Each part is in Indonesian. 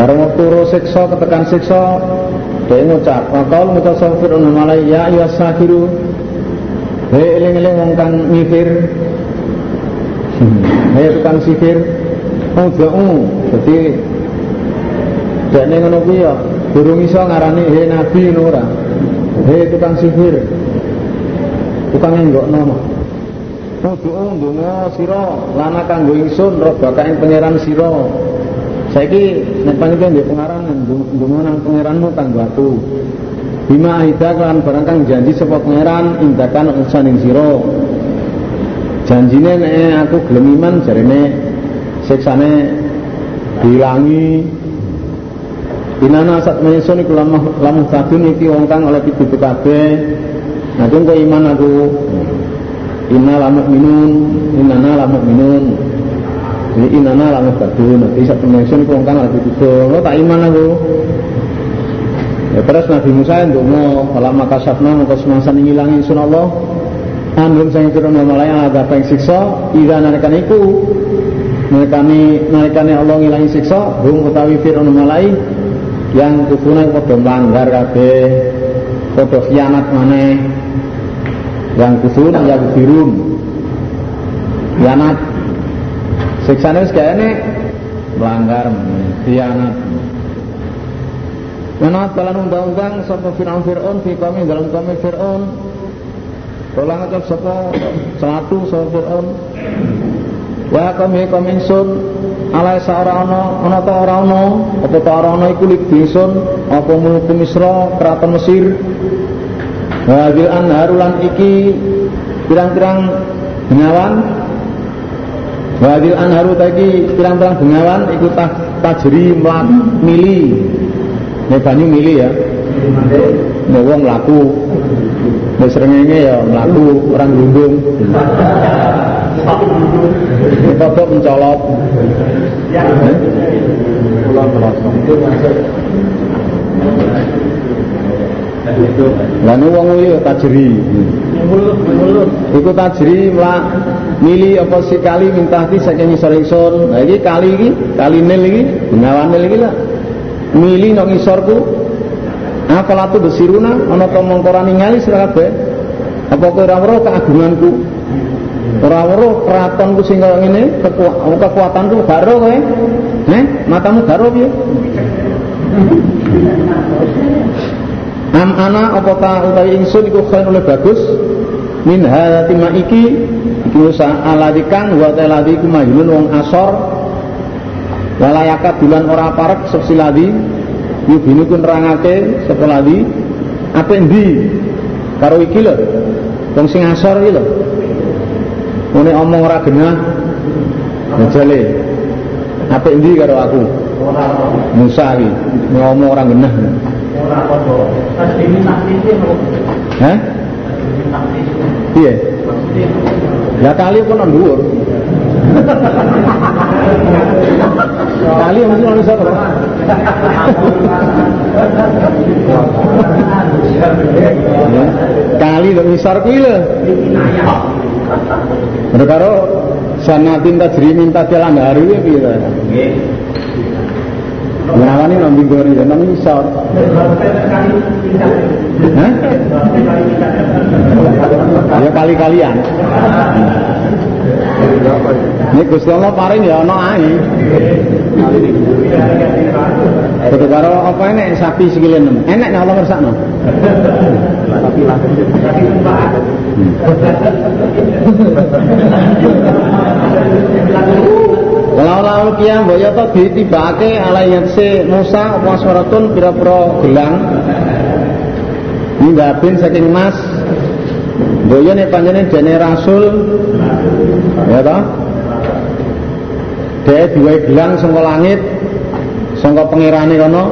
Bareng turu siksa ketekan siksa dia ngucap, "Maqal mutasawwirun malai ya ayyuhas sakiru." Hei eling-eling wong kang mikir. Hei tukang sihir. Udhu, jadi Dekne ngono kuwi ya durung iso ngarani he nabi ngono ora. He tukang sihir. Tukang enggokno mah. Kudu ndonga sira lana kanggo ingsun robakaing pangeran sira. Saiki nek panjenengan ndek pengaran ndonga nang pangeranmu kanggo aku. Bima ahida kan barang kang janji sapa pangeran indakan usaning sira. Janjine nek aku gelem iman jarene siksane dilangi Inana saat menyusun iku lamah lamah sadun iki wong kang oleh pitu kabeh. Nah kok iman aku. Inna lamuk minun, inana lamuk minun. Jadi inana lamuk sadun. Nanti menyusun iku wong kang oleh pitu Lo tak iman aku. Ya terus Nabi Musa untuk mau kalau maka syafna maka semasa ngilangi sun Allah Anum sang turun malaya ada peng siksa? Ira narikan iku nalikane nalikane Allah ngilangi siksa. Hum utawi fir'aun malai yang kufuna padha melanggar kabeh. Padha khianat maneh. Yang kufun yang birun khianat siksane wis kayane melanggar khianat. Mana dalam undang-undang sapa Fir'aun Fir'aun fi kami dalam kami Fir'aun. Tolong ngecap sapa satu sapa Fir'aun. Wa kami kami sun. Alai ora ana ana ta ora ana apa ta ora ana iku lik apa mulku Misra keraton Mesir. Wadil anharu lan iki pirang-pirang bengawan Wadil anharu tadi pirang-pirang bengawan iku tajri mlat mili. Nek banyu mili ya. Nek wong laku Nek ya mlaku orang gundung. Kodok mencolot. Lalu wong kuwi tajri. Iku tajri lah mili apa minta ti saking ngisor ingsun. Lah iki kali iki, kali nil iki, bengawan nil iki lah. Mili nang ngisorku. Apa latu besiruna ana to mongkora ningali sira kabeh. Apa kowe ora keagunganku? Ora weruh keratonku sing kaya ngene, kekuatanku garo kowe. Heh, matamu piye? Am ana apa ta utawi ingsun iku khair oleh bagus min hadati ma iki iki usa aladikang wa taladi iku majnun wong asor walayaka bulan ora parek sepsi ladi yubinu ku nerangake sapa apa endi karo iki lho wong sing asor iki lho Mune omong ora genah. Ngejale. Apik endi karo aku? Musa iki ngomong ora genah. Ora padha. Tas diminati Hah? Piye? Ya kali nang dhuwur. Kali mesti ono sapa? Kali kok misar kuwi lho. Karo sanatin tajri minta jalan hari piye ta? Nggih. Ngawani nang binggori ya nang isor. Hah? Ya kali-kalian. Ini Gusti Allah paring ya ana ae. Kudu karo apa enek sapi sikile nem. Enek nek Allah ngersakno. Sapi lah. Lalu kiam boyo to ditibake ala yatse Musa apa suratun pira-pira gelang. Ninggabin saking emas. Boyo nek panjenengan dene rasul. Ya toh? Dia dua gelang saka langit saka pangerane kono.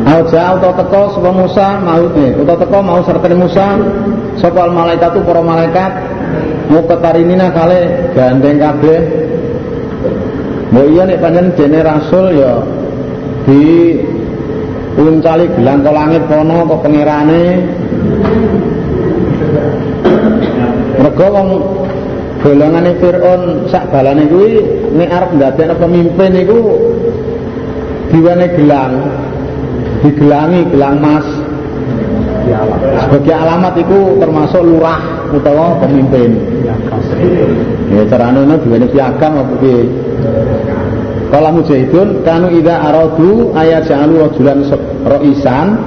Auja auto teko sapa Musa mau nih, auto teko mau serta Musa sapa malaikat para malaikat mau ketarinina kale gandeng kabeh. Mbok iya nek pancen dene rasul ya di uncali gelang ke langit kono ke pangerane. Mergo wong golongane Firaun sak balane kuwi nek arep ndadekno pemimpin iku diwane gelang digelangi gelang mas sebagai alamat itu termasuk lurah utawa pemimpin. Ya carane ana diwane piagam apa piye? Kala mujahidun kanu ida aradu ayat ja'alu rajulan roisan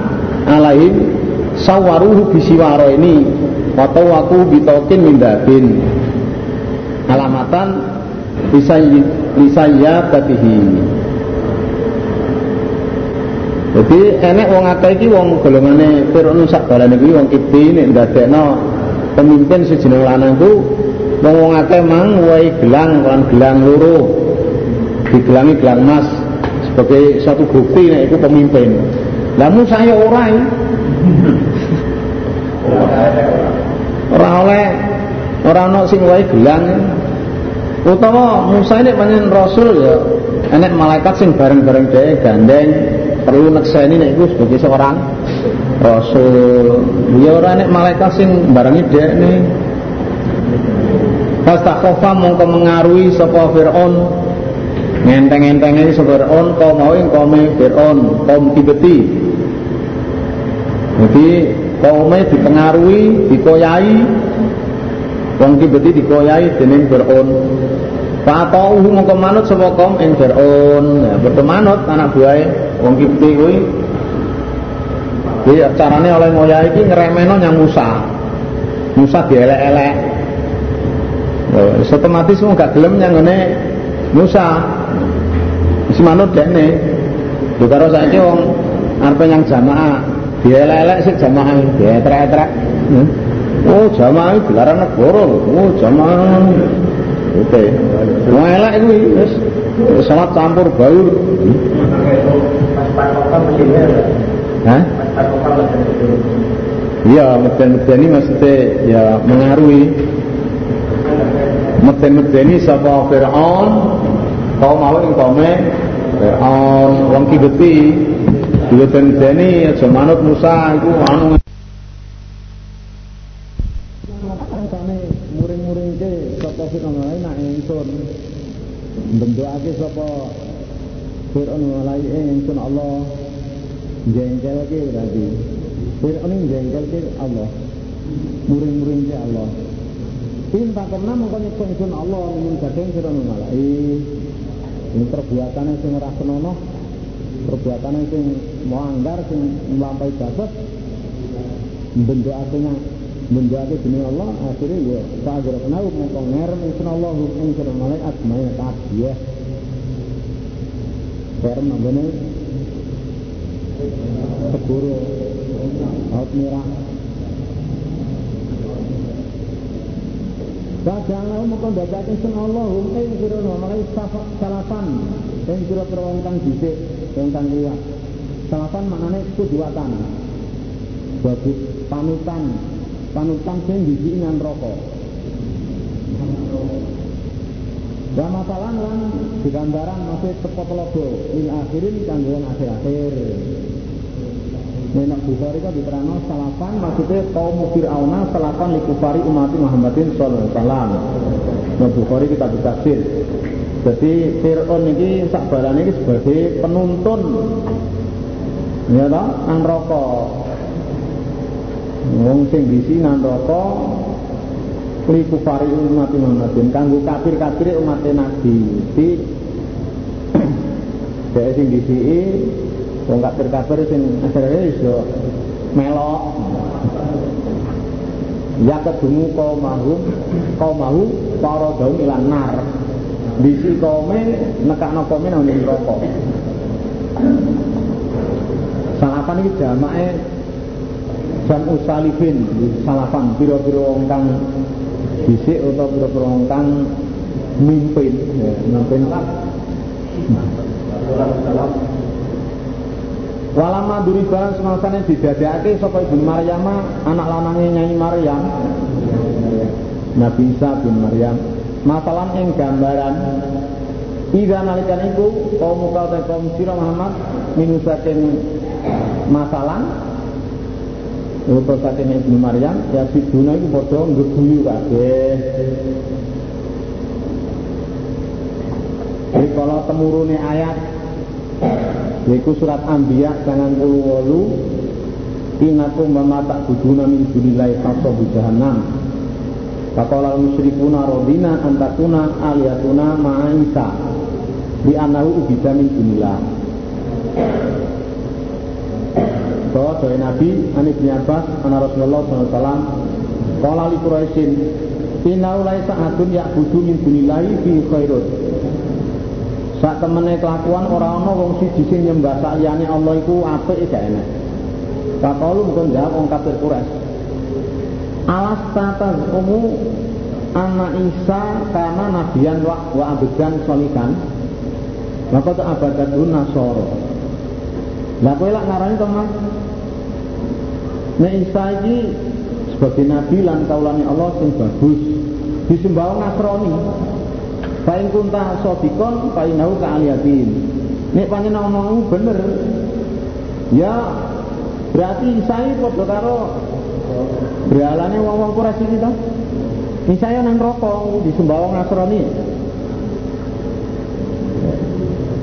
alaihim sawaruhu bisiwaro ini watau aku bitokin mindabin alamatan lisayya tatihi jadi enek wong akeh iki wong golongane Firaun sak balane kuwi wong Kipti nek ndadekno pemimpin sejeneng lanang ku wong akeh mang wae gelang lan gelang loro digelangi gelang emas sebagai satu bukti nek itu pemimpin. Lah Musa ya ora Ora oleh ora ana sing wae gelang. Utawa Musa ini pancen rasul ya enek malaikat sing bareng-bareng dhewe gandeng perlu nekseni nek iku sebagai seorang rasul. Ya ora nek malaikat sing barengi dhekne. Fastakhofa mongko mengaruhi sapa Firaun ngenteng-ngentenge sapa Firaun kaum mau ing kaum Firaun kaum Kibeti. Jadi kaumnya dipengaruhi, dikoyai wong Kibeti dikoyai dening Firaun. Fatauhu mongko manut sapa kaum ing Firaun. Ya, bertemanut anak buahe wong Kibeti kuwi. Jadi carane oleh ngoyai iki ngremeno nyang Musa. Musa dielek-elek. Otomatis mau gak gelem nyang ngene Musa. Si manut dekne. Lho karo saiki wong arepe nyang jamaah, dielek-elek sik jamaah, dietrek-etrek. Hmm? Oh, jamaah gelaran negara lho. Oh, jamaah Oke. Wong elek kuwi wis salat campur baur. Hah? Iya, meden-medeni maksudnya ya mengaruhi. Meden-medeni sapa Fir'aun. Kaum mau ing kaume Fir'aun. Wong kibeti. Diweden-medeni aja manut Musa iku anu. Muring-muringke sapa Fir'aun nak ingsun bentukake sapa Fir'aun mulai ingsun Allah jengkelke berarti. Fir'aun ini jengkelke Allah. Muring-muringke Allah. In tak pernah mengko nyekso ingsun Allah min gadeng Fir'aun mulai ini perbuatannya sing ora senono perbuatannya sing melanggar sing melampaui batas. Bentukake menjaga demi Allah akhirnya ya fa'adra kenal mengko ngerem ingsun Allah ingsun malaikat semuanya kabeh Ferm nanggone segoro laut merah. Bahkan lalu mengko dadake ingsun Allah hum ing sira malaikat salapan ing sira-sira wong kang dhisik wong kang liwat salapan maknane kuduatan. Bagus panutan panutan sing dijiki nang rokok. Ya masalah lan digambaran masih tepot logo il akhirin kanggo akhir-akhir. Nenek Bukhari kan diterangno salapan maksudnya kaum Fir'auna salapan likufari umat Muhammadin sallallahu alaihi wasallam. Nah Bukhari kita tafsir. Jadi Fir'aun ini sak ini sebagai penuntun ya toh nang rokok wong sing bisi neraka li kufari umat Muhammadin kanggo kafir-kafir umat Nabi di dhek sing disiki wong kafir-kafir sing asale iso melok. Ya kedungu kau mahu kau mahu para daun ilan nar. Bisi kaume nekakno kaume nang neraka. Salapan iki jamake jam usalifin salafan piro-piro wong kang bisik atau piro-piro wong kang mimpin. Ya, mimpin Walama duriba semasane didadekake sapa Ibu Maryam anak lanange Nyai Maryam. Nabi Isa bin Maryam. Masalan ing gambaran Ida nalikan iku kaum muka kaum sira Muhammad minusaken masalah Utuh saking Ibnu Maryam ya siduna iku padha ngeguyu kabeh. Rikala temurune ayat yaitu surat Anbiya 98 Inakum mama tak buduna min dunillahi fasobu jahannam. Faqala musyrikuna rodina antakuna aliyatuna ma'isa Di anahu ubida min dunillah. Bahwa dari Nabi Ani bin Abbas Anak Rasulullah SAW Kala li Quraisyin Inau laisa adun budu min dunillahi fi khairut Sak temene kelakuan ora ana wong siji sing nyembah sak liyane Allah iku apik gak enak. Kakalu bukan jawab wong kafir Quraisy. Alas tata umu anak Isa karena nabian wa, wa abedan solikan maka itu abadadun nasoro lah kowe lak ngarani to Mas Nek Isa iki sebagai nabi lan kaulane Allah sing bagus disembah Nasrani Paling kunta sodikon, paling nahu kealiatin. Nek panjen ngomong bener, ya berarti saya podo karo beralane wong-wong Quraisy kita. Saya nang rokok di Sembawang Nasrani.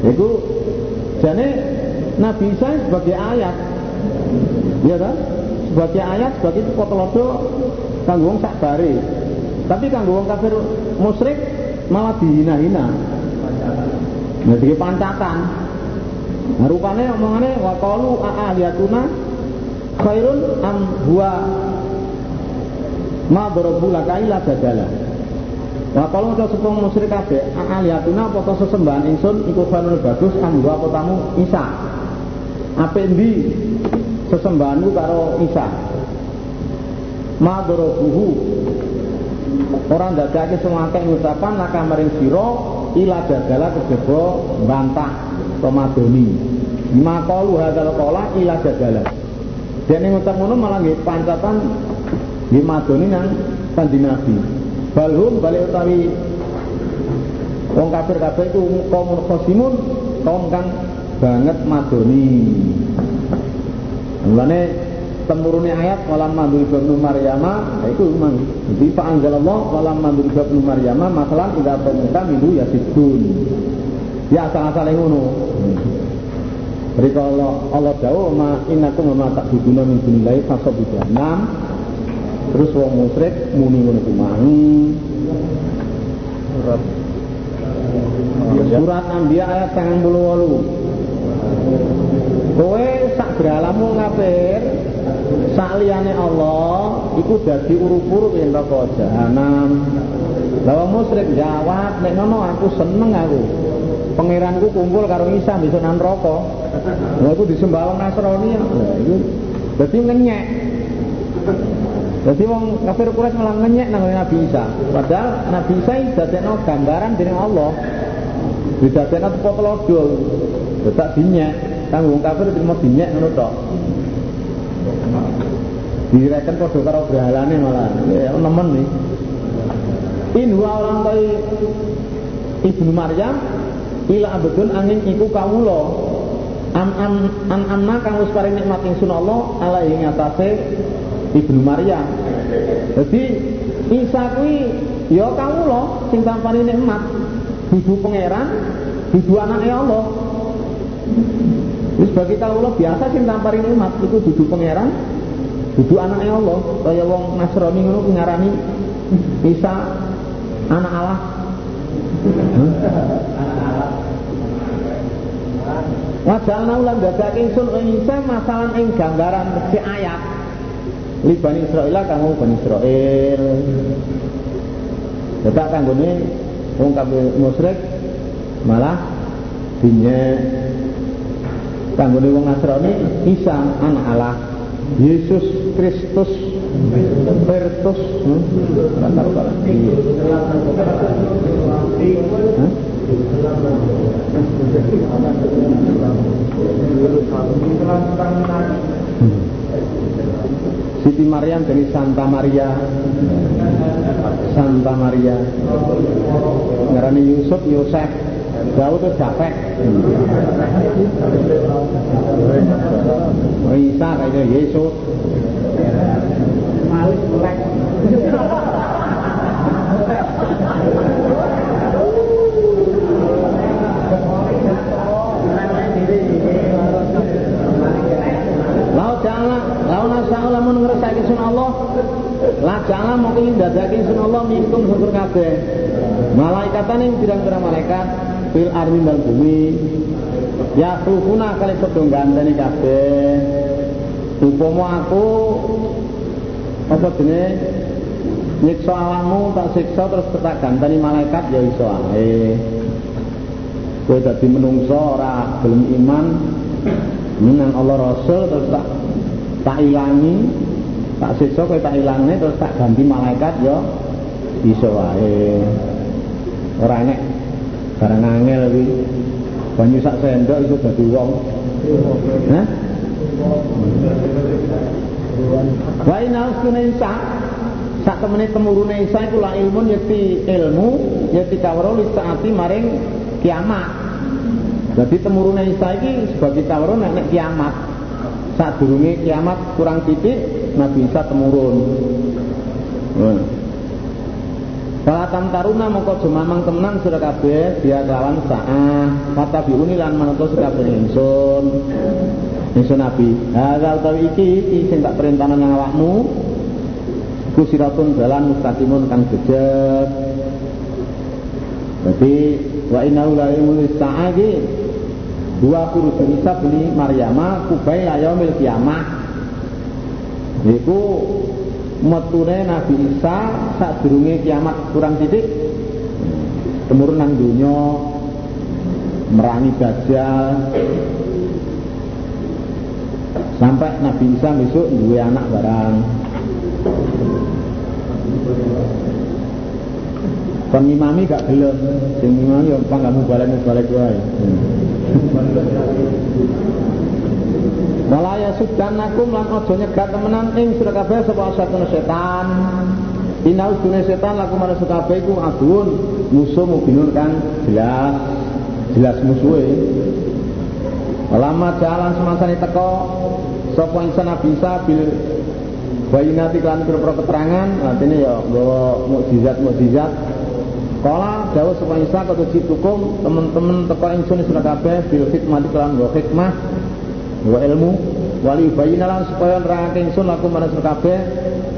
Itu jadi Nabi Isa sebagai ayat, ya kan? Sebagai ayat, sebagai potolodo kanggo sak bare. Tapi kanggo wong kafir musyrik malah dihina-hina jadi pancakan nah, rupanya omongannya wa qalu a'aliyatuna khairun am huwa ma darabu laka illa dadala Wa kalau udah sepung musyrik kabeh, a'aliyatuna apa to sesembahan ingsun iku khairun bagus am huwa apa tamu Isa. Apik ndi sesembahanmu karo Isa? Ma darabuhu Orang dadake semangkek ngucapan laka maring sira ila dadala kejaba bantah pemadoni. Makalu hadzal qala ila dadala. Dene ngucap ngono malah nggih pancatan nggih madoni nang kanjeng Nabi. Balhum balik utawi wong kafir itu kaum khosimun kaum kang banget madoni. Mulane temurune ayat walam mandul ibnu maryama itu memang jadi Pak Allah walam mandul ibnu maryama masalah tidak pemuka minhu ya sidun. Ya asal-asal yang ngono. Jadi kalau Allah jauh ma innakum ma tak buduna min dunillahi fasabu jahannam terus wong musyrik muni ngono ku surat. Surat Anbiya ayat 98 kowe sak beralamu ngapir saliyane Allah iku dadi urup-urup ing neraka jahanam. Lah musyrik jawab nek ngono aku seneng aku. Pangeranku kumpul karo Isa bisa nang neraka. Lha iku disembah wong Nasrani ya. Iku ngenyek. Jadi wong kafir Quraisy malah ngenyek nang Nabi Isa. Padahal Nabi Isa dadekno gambaran dening Allah. Didadekno teko telodol. Tetap dinyek. Kang wong kafir terima dinyek ngono tok direken padha karo berhalane malah. Ya nemen nih. In wa orang kaya ibnu Maryam ila abdun angin iku kawula. An an an anna kang wis paring nikmat ingsun Allah ala ing atase ibnu Maryam. Jadi Isa kuwi ya kawula sing tampani nikmat dudu pangeran dudu anake Allah Wis bagi kawula biasa sing tampari nikmat iku dudu pangeran Dudu anaknya Allah, kaya wong Nasrani ngono ngarani Isa anak Allah. Wajalna ulang dadake ingsun Isa masalah ing gambaran si ayat. Li Israil kanggo Bani Israil. Dadak kanggone wong kabeh musyrik malah dinyek kanggone wong Nasrani Isa anak Allah. Yesus Kristus Bertus hmm? Siti Maryam dari Santa Maria Santa Maria. Ngarani Yusuf Yosef. Daud itu capek Isa kayaknya Yesus. Malik melek dadakin sun Allah minkum syukur kabeh. Malaikatan yang pirang-pirang malaikat fil armi dan bumi. Ya sufuna kali padha ganteni kabeh. Upama aku apa jenenge? Nyiksa awakmu tak siksa terus tak ganteni malaikat ya iso ae. Kowe dadi menungso ora gelem iman. Menang Allah Rasul terus tak tak ilangi tak siksa kowe tak ilangne terus tak ganti malaikat ya iso wae ora enek barang angel kuwi banyu sak sendok iso dadi wong Hah? Wa inna usuna Isa sak temene temurune Isa iku la ilmun yakti ilmu yakti kawro li saati maring kiamat. Jadi temurune Isa iki sebagai kawro nek kiamat. Saat durunge kiamat kurang titik Nabi Isa temurun. Hmm. Kala tam taruna mongko jemamang temenan sira kabeh dia kelawan saah. Kata biuni lan manut sira kabeh ingsun. Ingsun nabi hadza utawi iki iki sing tak perintahna nang awakmu. Ku siratun dalan mustaqimun kang jejeg. Jadi wa innahu la sa'ati dua kurus Isa beli Maryama kubai yaumil kiamah iku metune Nabi Isa saat durunge kiamat kurang titik. Temurun nang dunya merangi dajjal sampai Nabi Isa besok dua anak barang. Kon ngimami gak gelem. Sing ngimami yo panggamu balik-balik wae Malaya sudan nakum lan ojo nyegat temenan ing sira kabeh sapa satune setan. Inau dunia setan laku mana kabeh iku adun musuh mubinun kan jelas jelas musuhe. Lama jalan semasane teko sapa insan bisa bil bayinati kan pira keterangan artinya ya nggawa mukjizat-mukjizat Kala jauh sapa Isa kata citukum teman-teman teko ingsun sira kabeh bil hikmah lan nggawa hikmah wa ilmu wali bayina lan supaya nerangake ingsun aku manut kabeh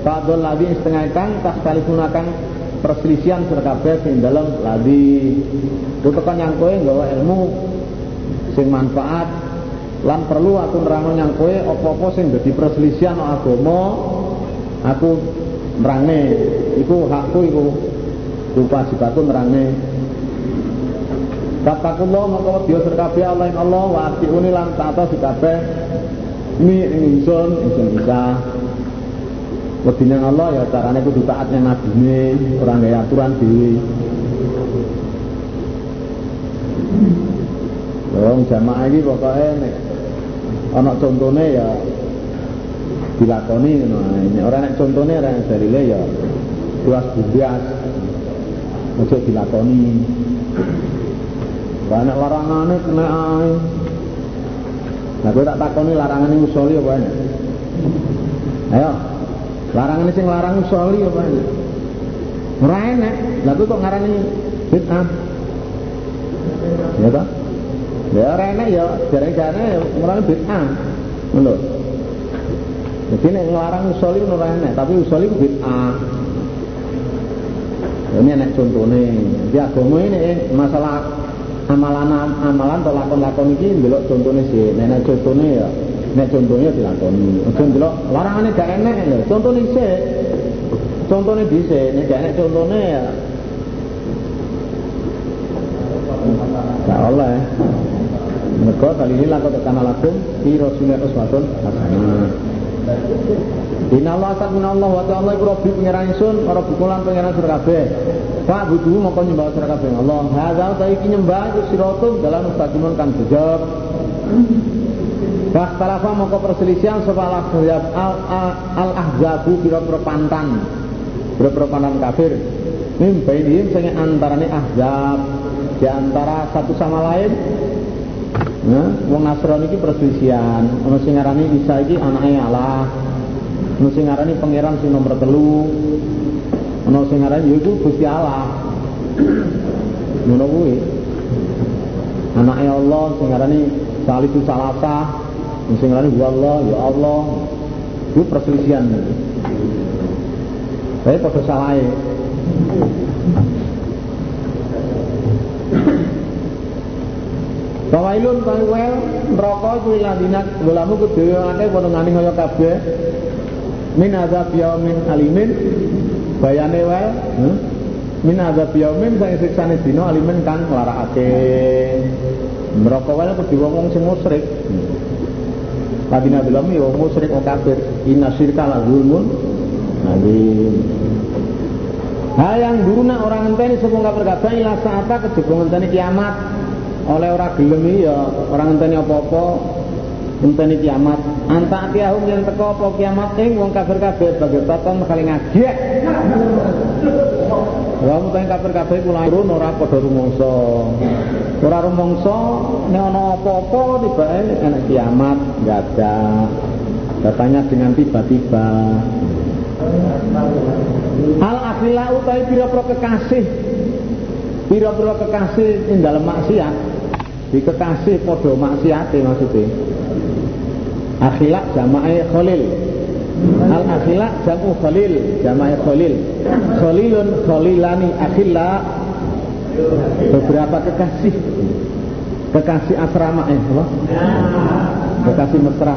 Fadol ladi setengah kang tas kali gunakan perselisihan sira kabeh sing dalem ladi tekan yang kowe nggawa ilmu sing manfaat lan perlu aku nerangno yang kowe apa-apa sing dadi perselisihan agama aku nerangne iku hakku iku rupa sibatku nerangne Katakullah maka dia serkabe Allah yang Allah wa atiuni lan ta'ata sikabeh mi ingsun ingsun bisa Wedine Allah ya carane kudu taat nang nabine ora gawe aturan dhewe Wong jamaah iki pokoke nek ana contone ya dilakoni ngono ae. Ora nek contone ora dalile ya tuas bundas. Ojo dilakoni. Banyak larangane kena ae. Nah, gue tak takoni larangane musoli apa enak? Ayo. Larangane sing larang musoli apa enak? Ora enak. Lah kok ngarani bid'ah? Ya toh? Ya ora enak ya jare-jare mulane bid'ah. Ngono. Jadi nek nglarang usoli ora enak, tapi usoli ku bid'ah. Ini enak contohnya. Di agama ini masalah amalan amalan atau lakon-lakon ini ndelok contohnya sih. Nek contohnya ya nek contohnya dilakoni. Aja ndelok larangane gak lho. Contohnya sih. Contohnya bisa, nek gak enak contohnya ya Gak oleh. Mereka kali ini lakon tekan lakum di Rasulullah Uswatun Hasanah. Inna Allah asal min Allah wa ta'ala iku rabbi pengiran isun Para bukulan pengiran surga kabeh Pak budu mongko nyembah surga kabeh Allah Hadza ta iki nyembah iku siratun dalam mustaqimun kan jejak Fakhtalafa mongko perselisihan sapa al-ahzab al-ahzabu pira-pira pantan pira-pira pantan kafir Mim bainihim sing antarane ahzab di antara satu sama lain Nah, wong Nasrani iki perselisihan. Ono sing ngarani Isa iki anake Allah. Ono sing ngarani pangeran sing nomor telu. Ono sing ngarani yaiku Gusti Allah. Ngono kuwi. Anake Allah sing ngarani Salisu Salasa. Sing ngarani Allah, ya Allah. Itu perselisihan. Tapi padha salahe. Kawailun kawel neraka iku ladina golamu kudu akeh ngani kaya kabeh. Min azab yaumin alimin bayane wae hmm? min azab yaumin sing siksane dina alimin kang nglarakake. Neraka wae kudu wong sing musyrik. Ladina golamu ya musyrik wong kafir. Inna syirka la zulmun alim. Ha yang duruna orang ngenteni sapa kafir kabeh ila saata kejaba ngenteni kiamat oleh orang gelem ya orang ngenteni apa-apa ngenteni kiamat anta tiahum yang teko apa kiamat ing wong kafir kabeh bagi taton kali ngajek Wong mutane kafir kabeh iku turun ora padha rumangsa. Ora rumangsa nek ana apa-apa tibae ana kiamat enggak ada. Datanya dengan tiba-tiba. Al akhilau utai pira-pira kekasih pira-pira kekasih ing dalam maksiat di kekasih padha maksiate maksudnya akhilak jamae khalil al akhilak jamu khalil jamae khalil. Khalilun khalilani akhila. Beberapa kekasih. Kekasih asrama eh apa? kekasih mesra.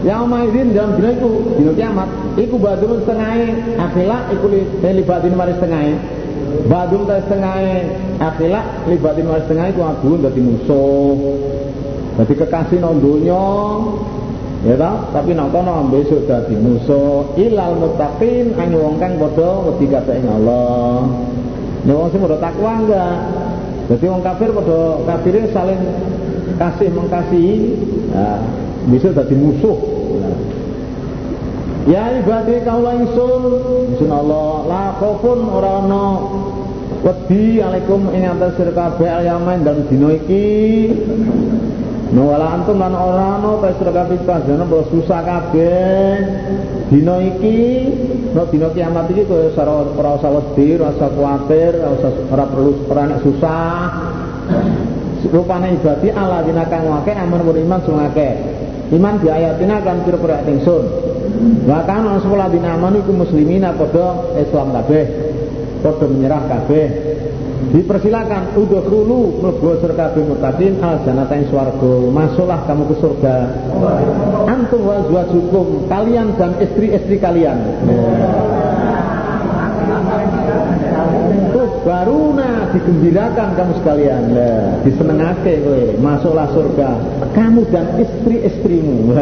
Yang maizin dalam dina itu dina kiamat iku badrun setengah akhila iku libatin maris setengah Badum ta setengah akhilak libatin wae setengah iku agung dadi musuh. Dadi kekasih nang donya ya ta tapi nang kono besok dadi musuh ilal muttaqin ing wong kang padha wedi kabeh Allah. Nek wong sing padha takwa enggak. Jadi wong kafir padha kafire saling kasih mengasihi nah, bisa dadi musuh. Ya ibadi kaula ingsun ingsun Allah la khaufun ora ana wedi alaikum ing atas sira kabeh ayaman dan dina iki Wala antum lan ora ana ta sira kabeh panjenengan bahwa susah kabeh dina iki no dina kiamat iki kaya ora usah wedi ora usah kuwatir ora perlu ora susah rupane ibadi ala dina kang wake aman beriman sing akeh iman di ayatina kan pira-pira ingsun Wa kana sekolah dinamani ku muslimina padha Islam kabeh. Padha menyerah kabeh. Dipersilakan udkhulu mlebu surga kabeh mutakin al jannata ing swarga. Masuklah kamu ke surga. Antum wa zawjukum, kalian dan istri-istri kalian. Tuh baruna digembirakan kamu sekalian. Nah, disenengake kowe, masuklah surga. Kamu dan istri-istrimu.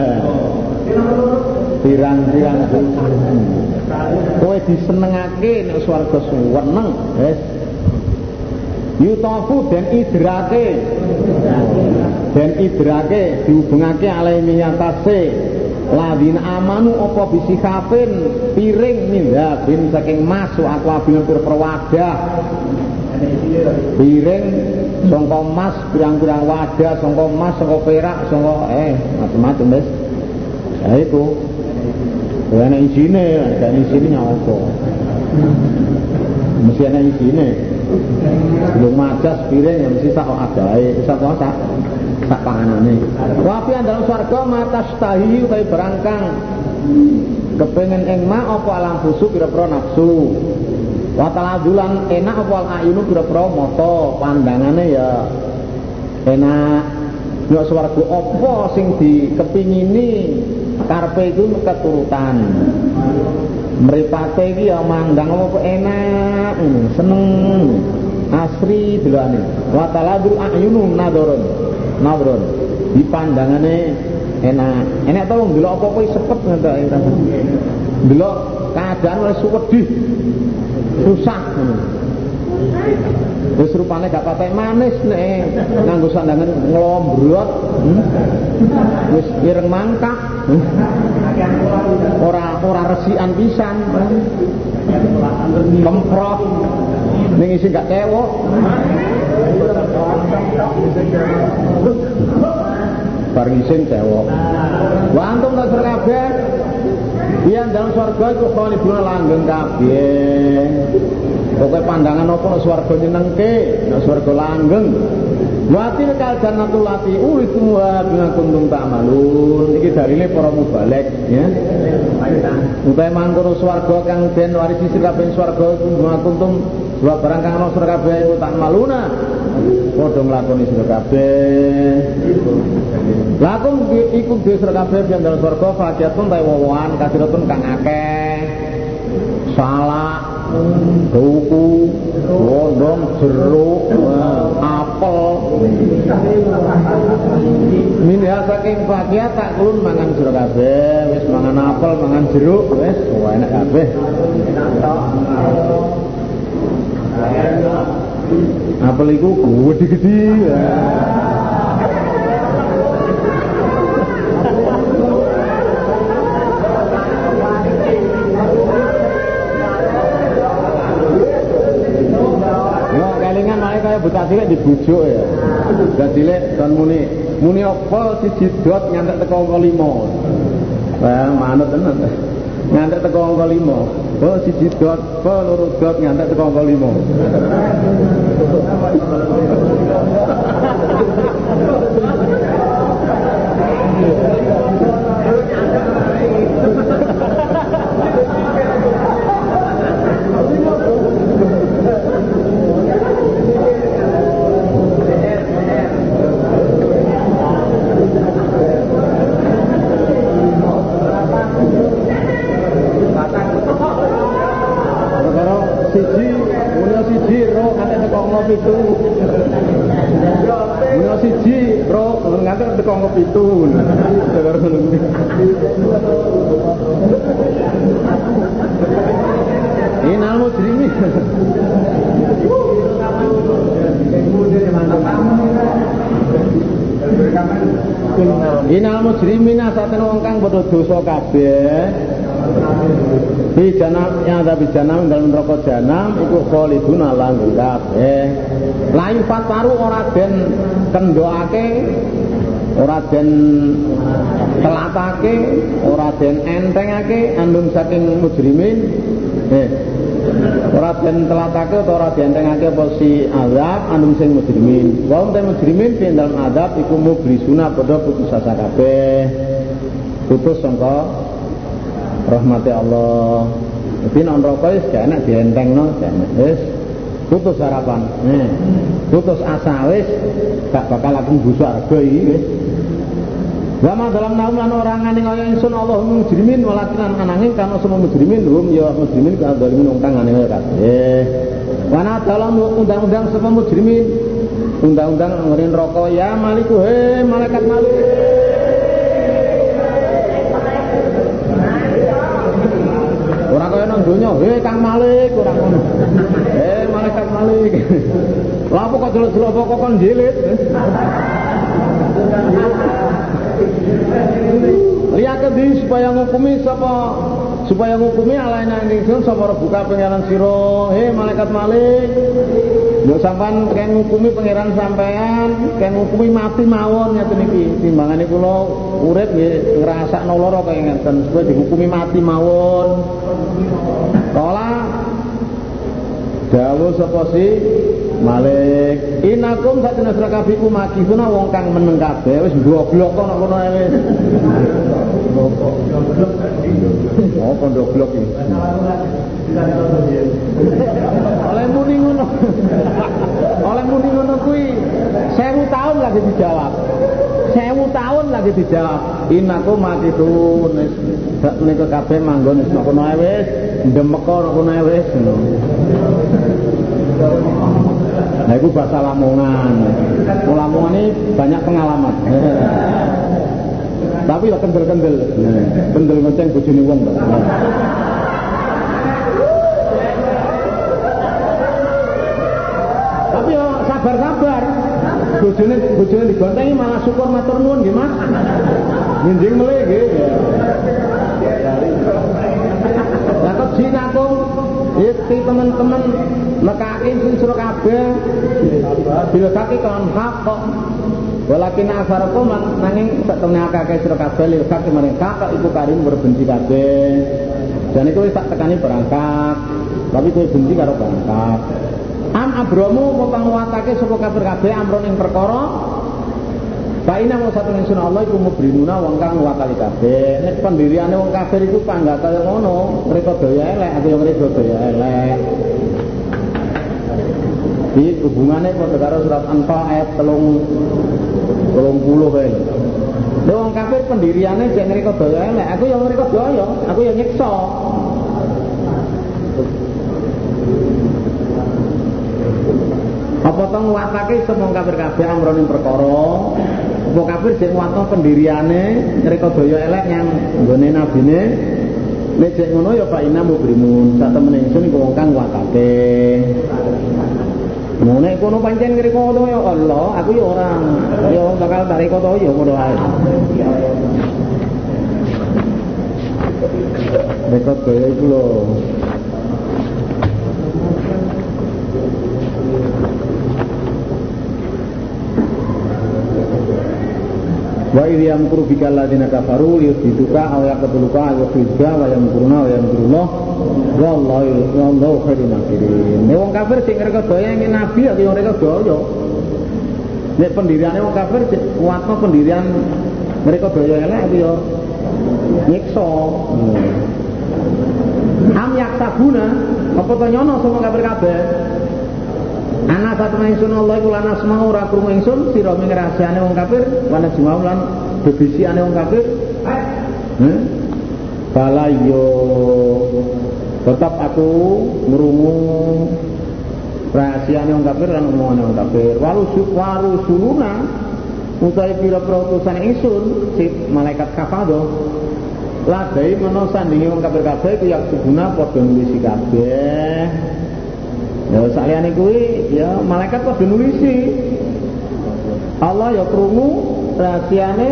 Pirang-pirang kowe disenengake nek swarga suweneng wis yutafu dan idrake. Dan idrake dihubungake alai minyatase ladin amanu apa bisi kafin? Piring bin saking masuk aku abin perwadah. Piring sangka emas pirang-pirang wadah sangka emas sangka perak sangka eh macam-macam wis ya itu. Ya ana isine, ada isine apa? Mesti ana isine. Belum majas piring yang mesti sak adae, sak sak sak panganane. Wafi dalam swarga mata stahi utawi berangkang kepengen ing ma apa alam fusu pira-pira nafsu. Wa taladulan enak apa al ayunu pira-pira mata pandangane ya enak. Ya swarga apa sing dikepingini karpe itu keturutan meripate iki ya mandang apa enak seneng asri delane wa taladul ayunun nadorun nadorun di pandangane enak enak tau ndelok apa-apa sepet ngono ndelok keadaan wis wedi susah Wis rupane gak patek manis nek nganggo sandangan nglombrot. Hmm? Wis ireng mangkak. Ora ora resikan pisan. Kemprot. Ning isi gak cewek. Bareng isin cewek. Wa antum tak kabeh Iya dalam surga itu khaliduna langgeng kabeh. Pokoknya pandangan apa nek swarga nyenengke, nek swarga langgeng. Wati kal jannatul lati semua bima kuntum ta'malun. Iki dalile para mubalek ya. Utahe mangkono swarga kang den warisi kabeh swarga bima kuntum sebab barang kang ana sira kabeh ta'maluna. Padha nglakoni sira kabeh. Lakum iku dhewe sira kabeh yen dalem swarga fakiatun ta wowoan kasiratun kang akeh. Salak buku, gondong, jeruk, apel. Minha saking fakiah tak kulun mangan jeruk kabeh, wis mangan apel, mangan jeruk, wis enak kabeh. Apel iku gede-gede. Dibujuk ya. Buta cilik dan muni muni apa siji dot ngantek teko angka 5. Wah, manut tenan. Ngantek teko angka 5. Oh siji dot, apa loro dot ngantek teko angka 5. pitu. Mula siji, ro ngantek teko ngopi pitu. Ini nama mujrimi. Inal mujrimina saten wong kang padha dosa kabeh Bi janam yang ada bi janam dalam rokok janam itu khaliduna langgeng kabeh. Lain fataru ora den kendoake ora den telatake, ora den entengake andung saking mujrimin. Eh, ora den telatake atau ora den entengake apa si azab andung sing mujrimin. Wa um mujrimin fi dalam azab iku mublisuna padha putus asa kabeh. Putus sangka rahmati Allah. Jadi non rokok wis gak enak dientengno gak enak. Putus harapan. Nih putus asa wis gak bakal aku busuk harga iki wis. Wama dalam naum lan orang ngani kaya ingsun Allah mujrimin walakin anangin kana semua mujrimin hum ya mujrimin ka dalimin wong kang kaya kabeh. Wana dalam undang-undang semua mujrimin? Undang-undang ngerin rokok ya maliku he malaikat malik nang donya, "Hei Kang Malik, ora ngono." "Eh, malaikat Malik." Lah kok delok-delok kok kon jilid. Lihat di supaya ngukumi sapa supaya ngukumi alaina ingsun sapa buka pangeran sira he malaikat malik yo sampean keng ngukumi pangeran sampean keng ngukumi mati mawon ngeten iki. Timbangane kula urip nggih ngrasakno lara kaya ngeten supaya dihukumi mati mawon. Kala dawuh sapa si Malik. Inakum satuna sira kabeh ku makifuna wong kang meneng kabeh. Wis goblok kok kono wis. Oh, pondok blok iki. Oleh muni ngono. Oleh muni ngono kuwi 1000 tahun lagi dijawab. 1000 tahun lagi dijawab. Inaku mati tuh sak menika kabeh manggon wis kono wis ndemeka kono. Nah itu bahasa Lamongan. Lamongan ini banyak pengalaman. Tapi ya kendel-kendel. Kendel ngoceng bojone wong Bojone bojone digontengi malah syukur matur nuwun nggih, Mas. Njing melih nggih. Lah kok jinakung Iki teman-teman mekake sing suruh kabeh bil kaki kan hak kok Walakin asarakum nanging sak temne akeh sira kabeh lil hak maring kakak iku karim berbenci kabeh. Dan itu wis tak tekani berangkat. Tapi kowe benci karo berangkat. Abromu apa nguwatake sapa kafir kabeh amron ing perkara Pak ina mau satu ingsun Allah iku mubrinuna wong kang nguwatake kabeh. Nek pendiriane wong kafir iku panggah kaya ngono, mereka daya elek, aku yang mereka daya elek. Di hubungannya pada karo surat Anfal ayat telung telung puluh kae. Lha wong kafir pendiriannya jek mereka daya elek, aku yang mereka daya, aku yang nyiksa. To nguwatake kafir kabeh amrone perkara. Apa kafir sing nguwatno pendiriane ngreka daya elek yang nggone nabine. Nek jek ngono ya Pak Ina mubrimun, sak temene ingsun iku wong kang nguwatake. Mau nek kono pancen ngreka to ya Allah, aku ya ora. Ya bakal tarik to ya padha ae. Rekod gaya itu loh Wa idh yamkuru bika alladziina kafaru liyuthbituka aw yaqtuluka aw yukhrijuka wa yamkuruna wa yamkurullah wallahu wallahu khairul makirin. Nek wong kafir sing ngrekodaya ing nabi ya yo ngrekodaya. Nek pendiriane wong kafir kuatno pendirian ngrekodaya elek yo nyiksa. Am yaksabuna apa to nyono sama kafir kabeh? Ana satu ingsun Allah iku lan asma ora krungu ingsun sira ming rahasiane wong kafir wana jumau lan bebisiane wong kafir. Bala yo tetap aku ngrungu rahasiane wong kafir lan omongane wong kafir. Walu waru suluna utawi pira-pira utusan ingsun si malaikat kafado ladai menawa sandingi wong kafir kabeh ku yak subuna padha nulisi kabeh. Ya saliyane kuwi ya malaikat padha nulisi. Allah ya krungu rahasiane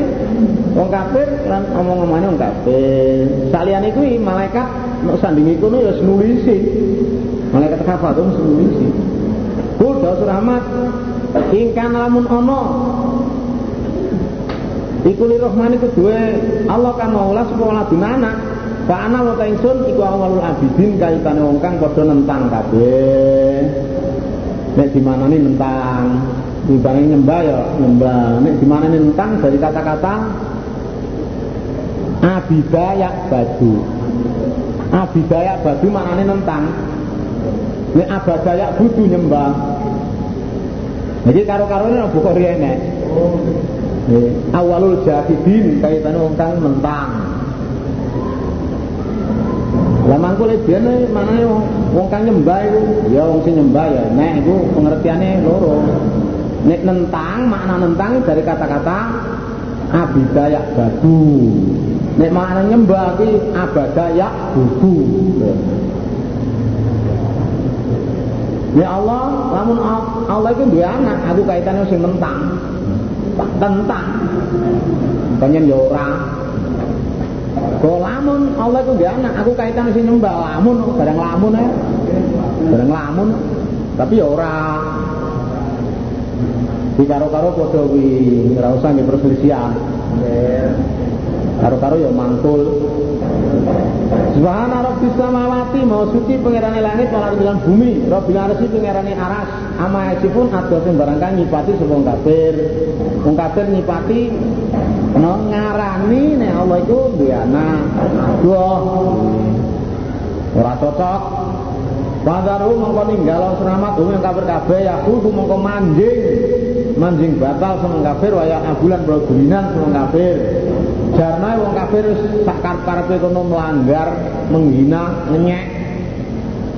wong kafir lan omong-omongane wong kafir. Saliyane kuwi malaikat nek sandingi kono ya nulisi. Malaikat kafir itu nulisi. Kudu Rahmat ingkang lamun ana Iku li rahmani kedua Allah kan maula supaya ladun anak Pak ana wa ingsun iku awalul abidin kaitane wong kang padha nentang kabeh. Nek dimanani nentang, dibanding nyembah ya nyembah. Nek dimanani nentang dari kata-kata abidayak badu. Abidayak badu maknane nentang. Nek abadayak budu nyembah. Jadi karo-karone buka rene. Awalul jahidin kaitane wong kang nentang. Lah mangko dene manane wong kang nyembah iku ya wong sing nyembah ya nek iku pengertiane loro. Nek nentang makna nentang dari kata-kata abidayak badu. Nek makna nyembah iki abadayak budu. Ya Allah, lamun Allah itu duwe anak, aku kaitannya sing nentang. Tentang. Penyen ya. Kok lamun Allah itu dia anak, aku kaitan sing nyembah lamun, barang lamun ya. Barang lamun. Tapi ya ora. Di karo-karo padha kuwi usah nggih perselisihan. Karo-karo ya mangkul. Subhana rabbis samawati mau suci pangerane langit malah bilang bumi, rabbil arsy pangerane aras. Ama pun ada sing barangkali nyipati sapa kafir. Wong kafir nyipati ngarani nek Allah itu duwe anak. Duh. Ora cocok. Padaru mongko ninggalo seramat umum kafir kabeh ya kudu mongko manjing. Manjing batal sama kafir waya abulan bergulinan sama kafir. Jarna wong kafir sak karep-karepe melanggar, menghina, ngenyek.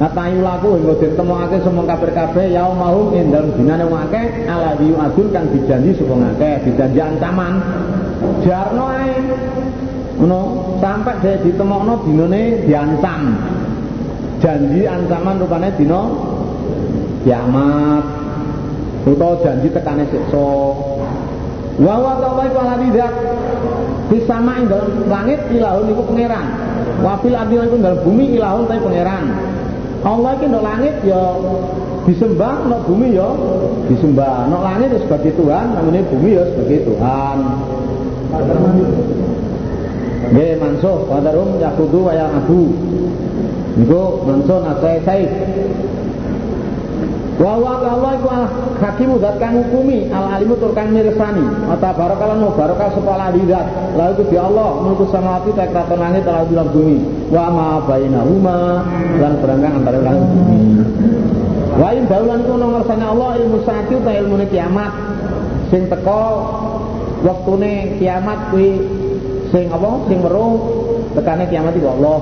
Katayu laku hingga ditemokake semua kafir kabeh yaum mahum ing dalem dinane wong akeh ala diyu adun kang dijanji sapa ngakeh, dijanji ancaman. Jarno ae. Ngono, sampai dia ditemokno dinane diancam. Janji ancaman rupane dina kiamat. Utawa janji tekane siksa. Wa wa ta'ala iku ala tidak Bisama ing dalam langit ilahun iku pangeran. Wa fil ardi iku dalam bumi ilahun tapi pangeran. Allah iki ndok langit ya disembah, ndok bumi ya disembah. Ndok langit ya sebagai Tuhan, namanya bumi ya sebagai Tuhan. Nggih mansuh wadarum yakudu wa ya'abu. Niku mansuh nasai saif. Wa wa Allah iku hakimu zat kang hukumi al alimu tur kang mirsani. Ata barakalan no barakah sapa ladidat. Lalu di Allah mulku samawati ta kraton langit lan bilang bumi. Wa ma bainahuma lan berangkang antara langit bumi. Wa in daulan ku nang ngersane Allah ilmu saati ta ilmu kiamat. Sing teko waktune kiamat kuwi sing apa sing weruh tekane kiamat iku Allah.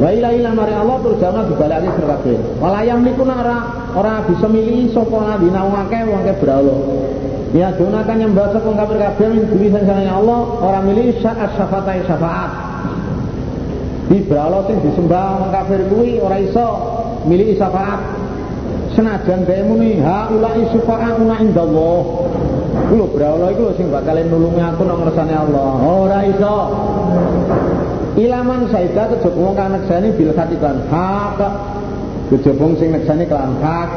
Wa ila ila mari Allah terus jangan dibalaki sira kabeh. Walayang niku ora ora bisa milih sapa ladina wong akeh wong akeh beralo. Ya gunakan nyembah sapa kafir kabeh min duri sangsane Allah ora milih syafaat syafaat syafaat. Di beralo sing disembah wong kafir kuwi ora iso milih syafaat. Senajan dhewe muni ha ulai syafa'una indallah. Kulo beralo iku lho sing bakal nulungi aku nang ngersane Allah. Ora iso. Ilaman saida kejaba wong kang nekseni bil khatiban hak. Kejaba sing nekseni kelan hak.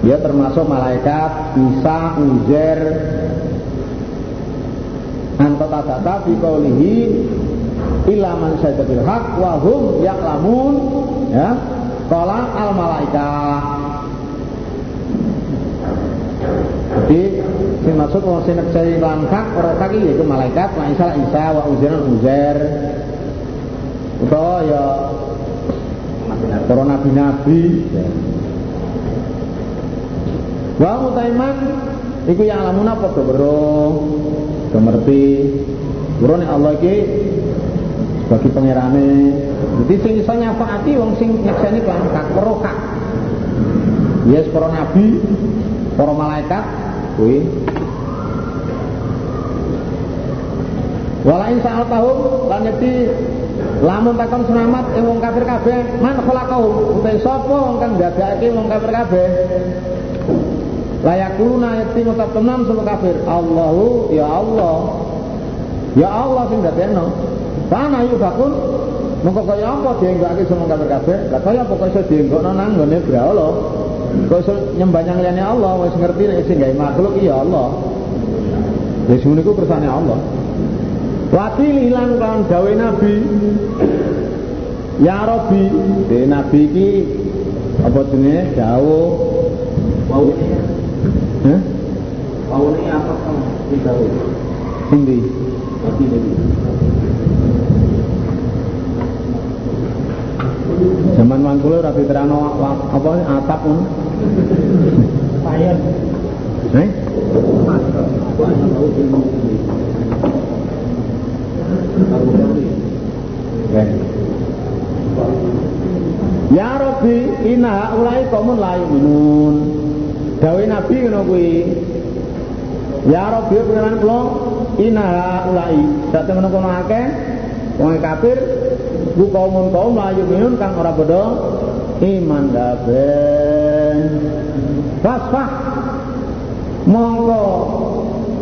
Ya termasuk malaikat, Isa, Uzair, Antata data fi qaulihi ilaman saida bil hak wa hum ya'lamun ya. Qala al malaikah. Jadi sing maksud wong sing nekseni kelan hak ora hak yaitu malaikat, wa Isa, Isa wa Uzair, Uzair utawa ya para nabi-nabi wa mutaiman iku yang lamuna padha weruh do ngerti. Urune Allah iki. Sebagai pangerane jadi sing iso nyafaati wong sing nyekseni kan kak weruh kak. Yes para nabi para malaikat kuwi. Walain saat tahun lan lamun takon selamat ing wong kafir kabeh man khalaqahu utai sapa kang dadake wong kafir kabeh layakuluna yati ngucap tenan sapa kafir Allahu ya Allah ya Allah sing dadekno Sana yufakun Mengko kaya apa dienggake sama kafir kabeh? Lah kaya apa iso dienggokno nang ngene brahala? Kok iso nyembah nyang liyane Allah wis ngerti nek sing gawe makhluk iya Allah. Wis ngono iku kersane Allah. Wakil hilang kan gawe Nabi. Ya Rabbi, de Nabi iki apa jenenge dawuh Waune Hah? waune apa kamu tidak Sing ndi? Tapi jadi Zaman mangkule ora diterangno wa- apa atap ngono. saya Eh? Ya Rabbi, inna ulai kaumun la yu'minun. Dawe Nabi ngono kuwi. Ya Rabbi pengenan kula inna ulai. Sak temen kono akeh wong kafir ku kaumun kaum la yu'minun kang ora padha iman kabeh. Fasfah mongko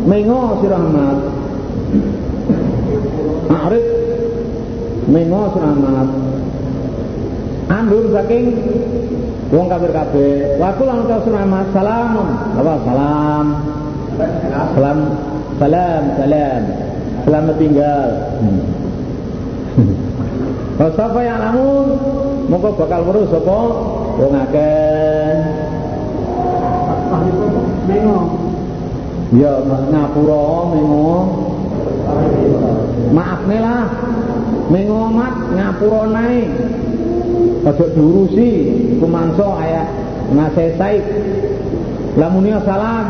mengo sira Ahmad. Arif mengo sira Ahmad. Andur saking wong kafir kabeh. Wa kula ngucap selamat salam. Apa salam? Salam salam salam. Selamat tinggal. Wa sapa yang lamun mongko bakal weruh sapa wong akeh. mengo Ya ngapura mengo. Maaf nih lah. Mengo mat ngapura naik. Aja diurusi iku mangsa kaya ngasesai. Lamunnya salam.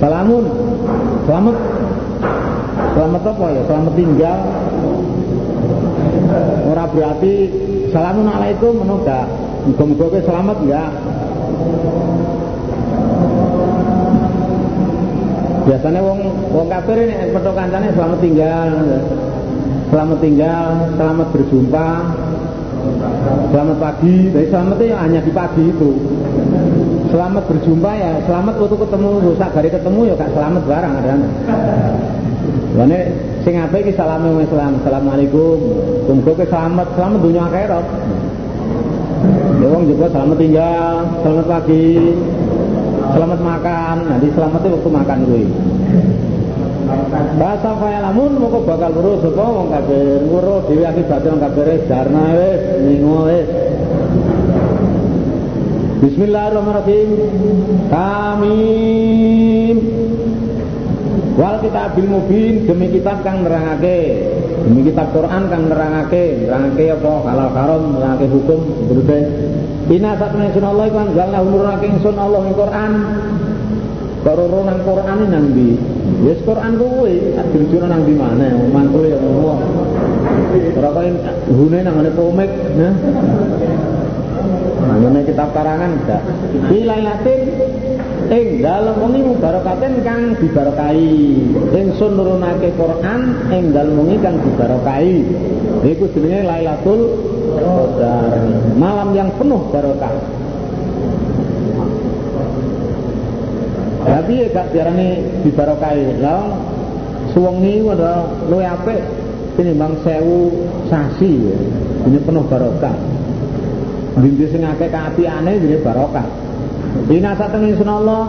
Salamun. Selamat. Selamat apa ya? Selamat tinggal. Ora berarti salamun alaikum gak. Muga-muga selamat enggak? Biasanya wong wong kafir ini petok kancane selamat tinggal. Selamat tinggal, selamat berjumpa. Selamat pagi, tapi selamat itu ya hanya di pagi itu. Selamat berjumpa ya, selamat waktu ketemu, rusak hari ketemu ya gak selamat barang ada. Lane sing apa iki salame wong Islam. Assalamualaikum. Muga ke selamat, selamat dunia akhirat. Ya wong juga selamat tinggal, selamat pagi, selamat makan. Nanti selamat itu waktu makan kuwi. Bahasa kaya lamun moko bakal weruh sapa wong kafir. Weruh dhewe akibate wong kafir jarna wis ningo wis. Bismillahirrahmanirrahim. Amin. Wal kitabil mubin demi kitab kang nerangake. Demi kitab Quran kang nerangake. Nerangake apa? Halal haram nerangake hukum berbe Ina sak menawi Allah iku anjalna nurake ingsun Allah ing Quran. Karo nang Quran nang di Wis Quran kuwi. Dirujukno nang di mana mangkul ya ngono Ora kaya hune nang ngene komik nah. Nang kitab karangan enggak Bilailatin ing dalem wengi mubarakaten kang dibarakahi. Ingsun nurunake Quran ing dalem wengi kang dibarakahi. Iku jenenge Lailatul Qadar. Malam yang penuh barokah. Tapi ya gak diarani dibarakahi? Lha suwengi ada luwe apik tinimbang sewu sasi. Ini penuh barokah. Dinti sing akeh kaapiane dene barokah Dina sak temen ingsun Allah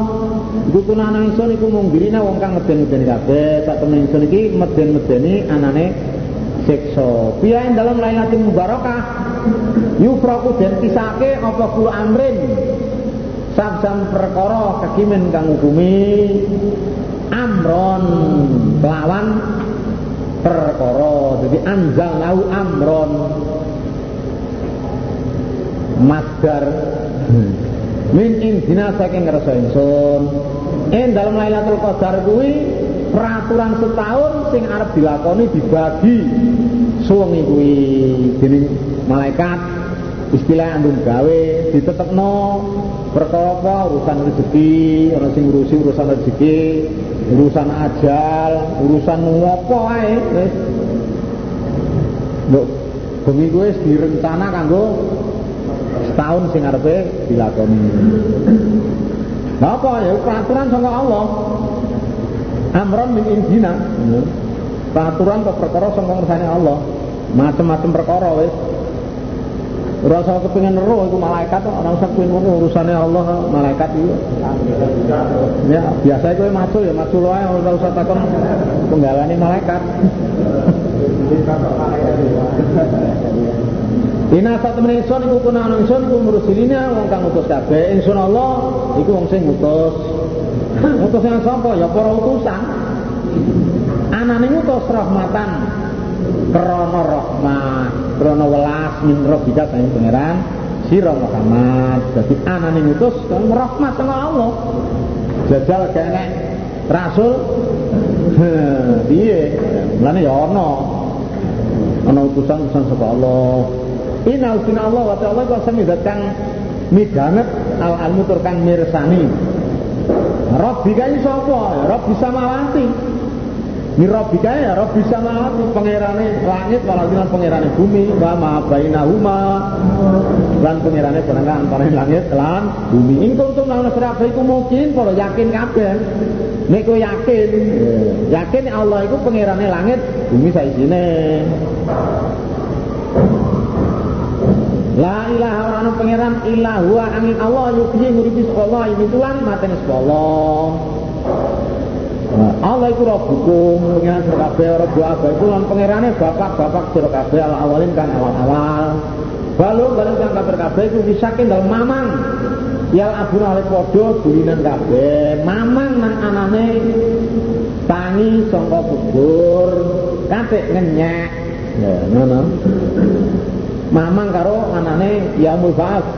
iku kunana ingsun iku mung dirina wong kang meden-medeni kabeh. Sak temen ingsun iki meden-medeni anane siksa. Piye dalam lailatul mubarakah yufraku den pisake apa kula amrin? Sabsan perkara kekimen kang hukumi amron kelawan perkara. Jadi anjal lau amron. Masdar min indina saking ngerasa ingsun. Dalam Lailatul Qadar kuwi peraturan setahun sing arep dilakoni dibagi. Suwengi kuwi dening malaikat istilah andung gawe ditetepno perkara apa urusan rezeki ana sing ngurusi urusan rezeki urusan ajal urusan ngopo ae wis. Bengi kuwi direncana kanggo setahun sing arepe dilakoni. Napa ya peraturan saka Allah. Amron min indina. Peraturan atau perkara saka ngersane Allah. Macam-macam perkara wis. Ora usah kepengin ero iku malaikat ora usah kepengin ngono urusane Allah malaikat itu. Ya, biasa kowe macul ya macul wae ora usah takon penggalane malaikat. Ina sak temen ingsun iku kuna ana ingsun iku mursilina wong kang utus kabeh. Ingsun Allah iku wong sing ngutus. Ngutus yang sapa? Ya para utusan. Anane ngutus rahmatan. Krana rahmat, krana welas min rabbika saking pangeran sira Muhammad. Dadi anane ngutus kan rahmat sama Allah. Jajal kene rasul piye? Mulane ya ana. Ana utusan-utusan saka Allah. Inal sina Allah wa ta'ala kok sami kang midanget al almu tur kang mirsani. Rabbi kae sapa? Rabbi samawati. Ni Rabbi kae ya Rabbi samawati pangerane langit lan pangerane bumi wa ma bainahuma lan pangerane barang antara langit lan bumi. Ing kuntum lan sira iku mungkin para yakin kabeh. Nek kowe yakin, yakin Allah iku pangerane langit, bumi saisine. La ilaha ora ana pangeran illa huwa angin Allah yuhyi nguripi sapa Allah ini tulan mateni sapa Allah. Allah iku rabbukum pangeran sira kabeh rabbu abah iku lan pangerane bapak-bapak sira kabeh al awalin kan awal-awal. Balung balung kang kabeh kabeh iku disakin dalem mamang. Yal abun ale padha dulinan kabeh. Mamang nang anane tangi sangka kubur, katik ngenyek. Ya, ngono. Mamang karo anane Yaumul Ba'ats.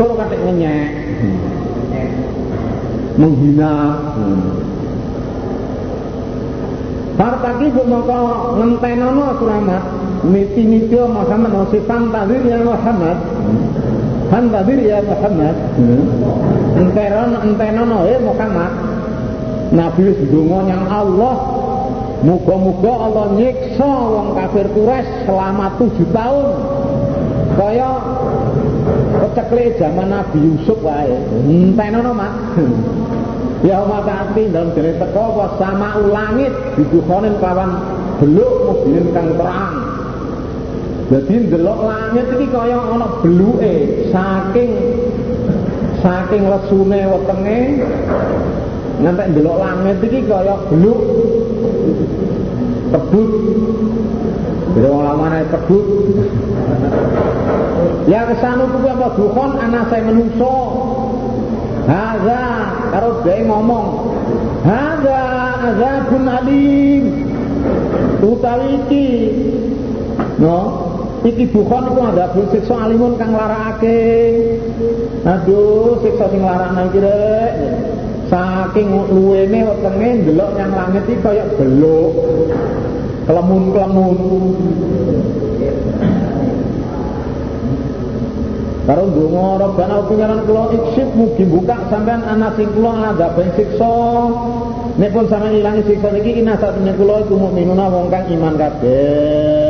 Kalau kate ngenyek. Menghina. Partaki maka ngentenono suramat miti-miti Muhammad sifan tadir ya Muhammad. Han tadir ya Muhammad. Enteron entenono ya Muhammad. Nabi wis yang Allah Muga-muga Allah nyiksa wong kafir Quraisy selama tujuh tahun. Kaya keceklik zaman Nabi Yusuf wae. Entenono, Mak. Ya matati dalam dene teko apa sama ulangit didukonen kawan beluk mobilin kang terang. Jadi ndelok langit iki kaya ana beluke saking saking lesune wetenge ngantek ndelok langit iki kaya beluk tebut Jadi wong lamane pedut. Ya kesanu kuwi apa dukhon anak saya menungso. Haza karo dhewe ngomong. Haza azabun alim. Utawi iki no iki dukhon iku azabun siksa alimun kang larakake. Aduh siksa sing larakna iki rek. Saking luwene wetenge ndelok yang langit iki kaya beluk. Kelemun-kelemun. Karo ndonga Rabbana pengiran kula iksip mugi buka sampean ana sing kula ngadhapen siksa. Nek pun sampean ilangi siksa niki ina satune kula iku mukminuna wong kang iman kabeh.